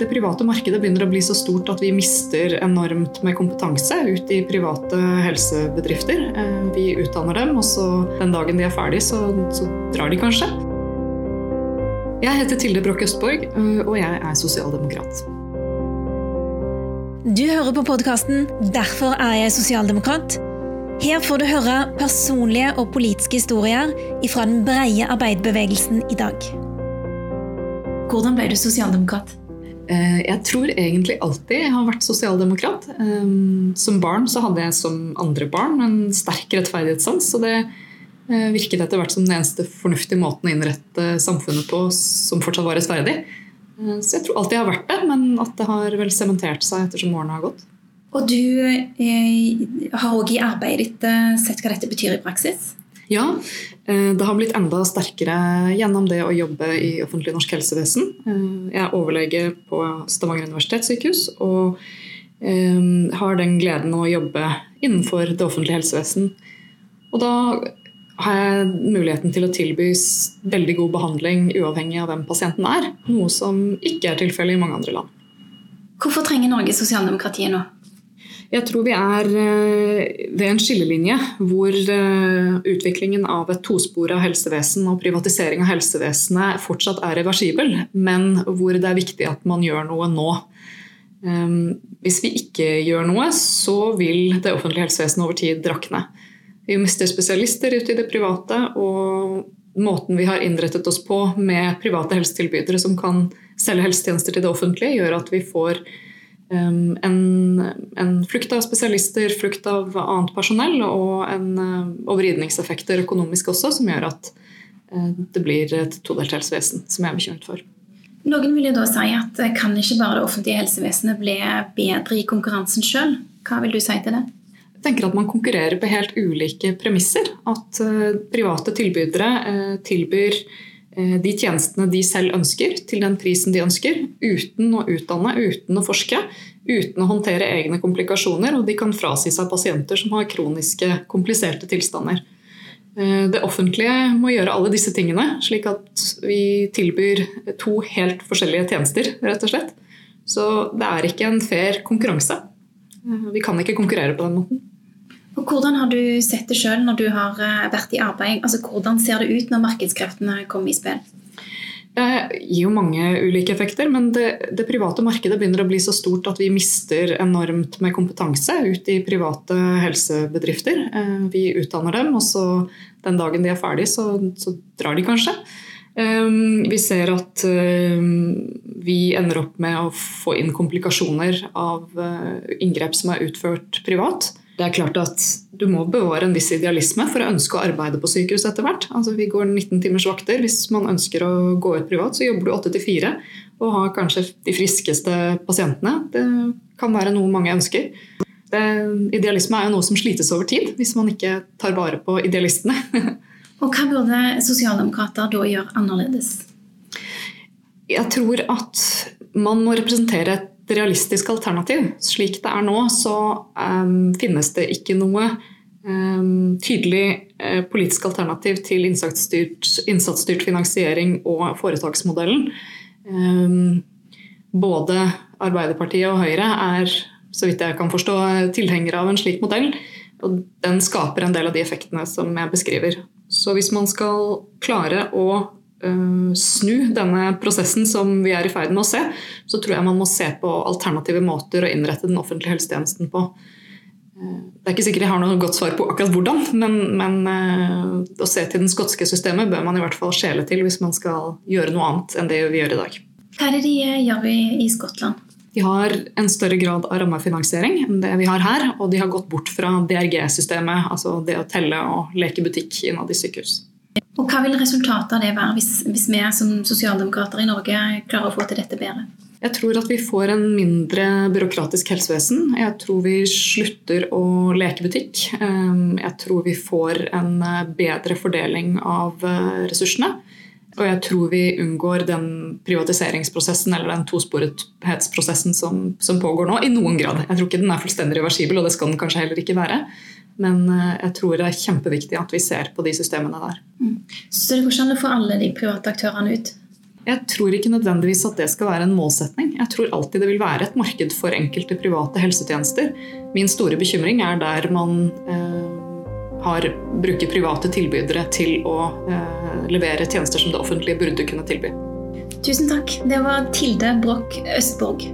det private markedet begynner å bli så stort at vi mister enormt med kompetanse ut i private helsebedrifter. Eh, vi utdanner dem, og så den dagen de er ferdig, så, så drar de kanskje. Jeg heter Tilde Broch Østborg, eh, og jeg er sosialdemokrat. Du hører på podkasten 'Derfor er jeg sosialdemokrat'. Her får du høre personlige og politiske historier fra den breie arbeiderbevegelsen i dag. Hvordan ble du sosialdemokrat? Eh, jeg tror egentlig alltid jeg har vært sosialdemokrat. Eh, som barn så hadde jeg som andre barn en sterk rettferdighetssans. Så det eh, virket etter hvert som den eneste fornuftige måten å innrette samfunnet på som fortsatt var rettferdig. Så jeg tror alltid jeg har vært det, men at det har vel sementert seg ettersom årene har gått. Og du har òg i arbeidet ditt sett hva dette betyr i praksis? Ja, eh, det har blitt enda sterkere gjennom det å jobbe i offentlig norsk helsevesen. Eh, jeg er overlege på Stavanger universitetssykehus og eh, har den gleden å jobbe innenfor det offentlige helsevesen. Og da har jeg muligheten til å tilby veldig god behandling uavhengig av hvem pasienten er. Noe som ikke er tilfellet i mange andre land. Hvorfor trenger Norge sosialdemokratiet nå? Jeg tror vi er eh, ved en skillelinje hvor eh, utviklingen av et tospora helsevesen og privatisering av helsevesenet fortsatt er reversibel, men hvor det er viktig at man gjør noe nå. Ehm, hvis vi ikke gjør noe, så vil det offentlige helsevesenet over tid drakne. Vi mister spesialister ute i det private, og måten vi har innrettet oss på med private helsetilbydere som kan selge helsetjenester til det offentlige, gjør at vi får en, en, flukt av spesialister, flukt av annet personell og en uh, overridningseffekter økonomisk også, som gjør at uh, det blir et todelt helsevesen, som jeg er bekymret for. Noen vil jo da si at eh, kan ikke bare det offentlige helsevesenet bli bedre i konkurransen sjøl? Hva vil du si til det? Jeg tenker at Man konkurrerer på helt ulike premisser. At private tilbydere tilbyr Eh, de tjenestene de selv ønsker, til den prisen de ønsker, uten å utdanne, uten å forske, uten å håndtere egne komplikasjoner. Og de kan frasi seg pasienter som har kroniske, kompliserte tilstander. Eh, det offentlige må gjøre alle disse tingene, slik at vi tilbyr to helt forskjellige tjenester, rett og slett. Så det er ikke en fair konkurranse. Eh, vi kan ikke konkurrere på den måten. Og Hvordan har du sett det sjøl når du har eh, vært i arbeid? Altså, Hvordan ser det ut når markedskreftene kommer i spill? Det gir jo mange ulike effekter, men det, det, private markedet begynner å bli så stort at vi mister enormt med kompetanse ut i private helsebedrifter. Eh, vi utdanner dem, og så den dagen de er ferdig, så, så drar de kanskje. Eh, vi ser at vi ender opp med å få inn komplikasjoner av inngrep som er utført privat det er klart at du må bevare en viss idealisme for å ønske å arbeide på sykehus etter hvert. Altså, vi går 19 timers vakter. Hvis man ønsker å gå ut privat, så jobber du 8 til 4 og har kanskje de friskeste pasientene. Det kan være noe mange ønsker. Det, idealisme er jo noe som slites over tid, hvis man ikke tar vare på idealistene. og Hva burde sosialdemokrater da gjøre annerledes? Jeg tror at man må representere et realistisk alternativ. Slik det er nå, så um, finnes det ikke noe um, tydelig uh, politisk alternativ til innsatsstyrt, innsatsstyrt, finansiering og foretaksmodellen. Um, både Arbeiderpartiet og Høyre er, så vidt jeg kan forstå, tilhengere av en slik modell. Og den skaper en del av de effektene som jeg beskriver. Så hvis man skal klare å snu denne prosessen som vi er i ferd med å se, så tror jeg man må se på alternative måter å innrette den offentlige helsetjenesten på. Uh, det er ikke sikkert jeg har noe godt svar på akkurat hvordan, men, men uh, å se til den skotske systemet bør man i hvert fall skjele til hvis man skal gjøre noe annet enn det vi gjør i dag. Hva er det de gjør i, i Skottland? De har en større grad av rammefinansiering enn det vi har her. Og de har gått bort fra DRG-systemet, altså det å telle og leke butikk innad i sykehus. Og Hva vil resultatet av det være hvis, hvis vi som sosialdemokrater i Norge klarer å få til dette bedre? Jeg tror at vi får en mindre byråkratisk helsevesen. Jeg tror vi slutter å leke butikk. Ehm, jeg tror vi får en eh, bedre fordeling av eh, ressursene. Og jeg tror vi unngår den privatiseringsprosessen eller den tosporethetsprosessen som, som pågår nå, i noen grad. Jeg tror ikke den er fullstendig reversibel, og det skal den kanskje heller ikke være. Men eh, jeg tror det er kjempeviktig at vi ser på de systemene der. Mm. Så det går ikke an å få alle de private aktørene ut? Jeg tror ikke nødvendigvis at det skal være en målsetning. Jeg tror alltid det vil være et marked for enkelte private helsetjenester. Min store bekymring er der man eh, har, bruker private tilbydere til å eh, levere tjenester som det offentlige burde kunne tilby. Tusen takk. Det var Tilde Broch Østborg.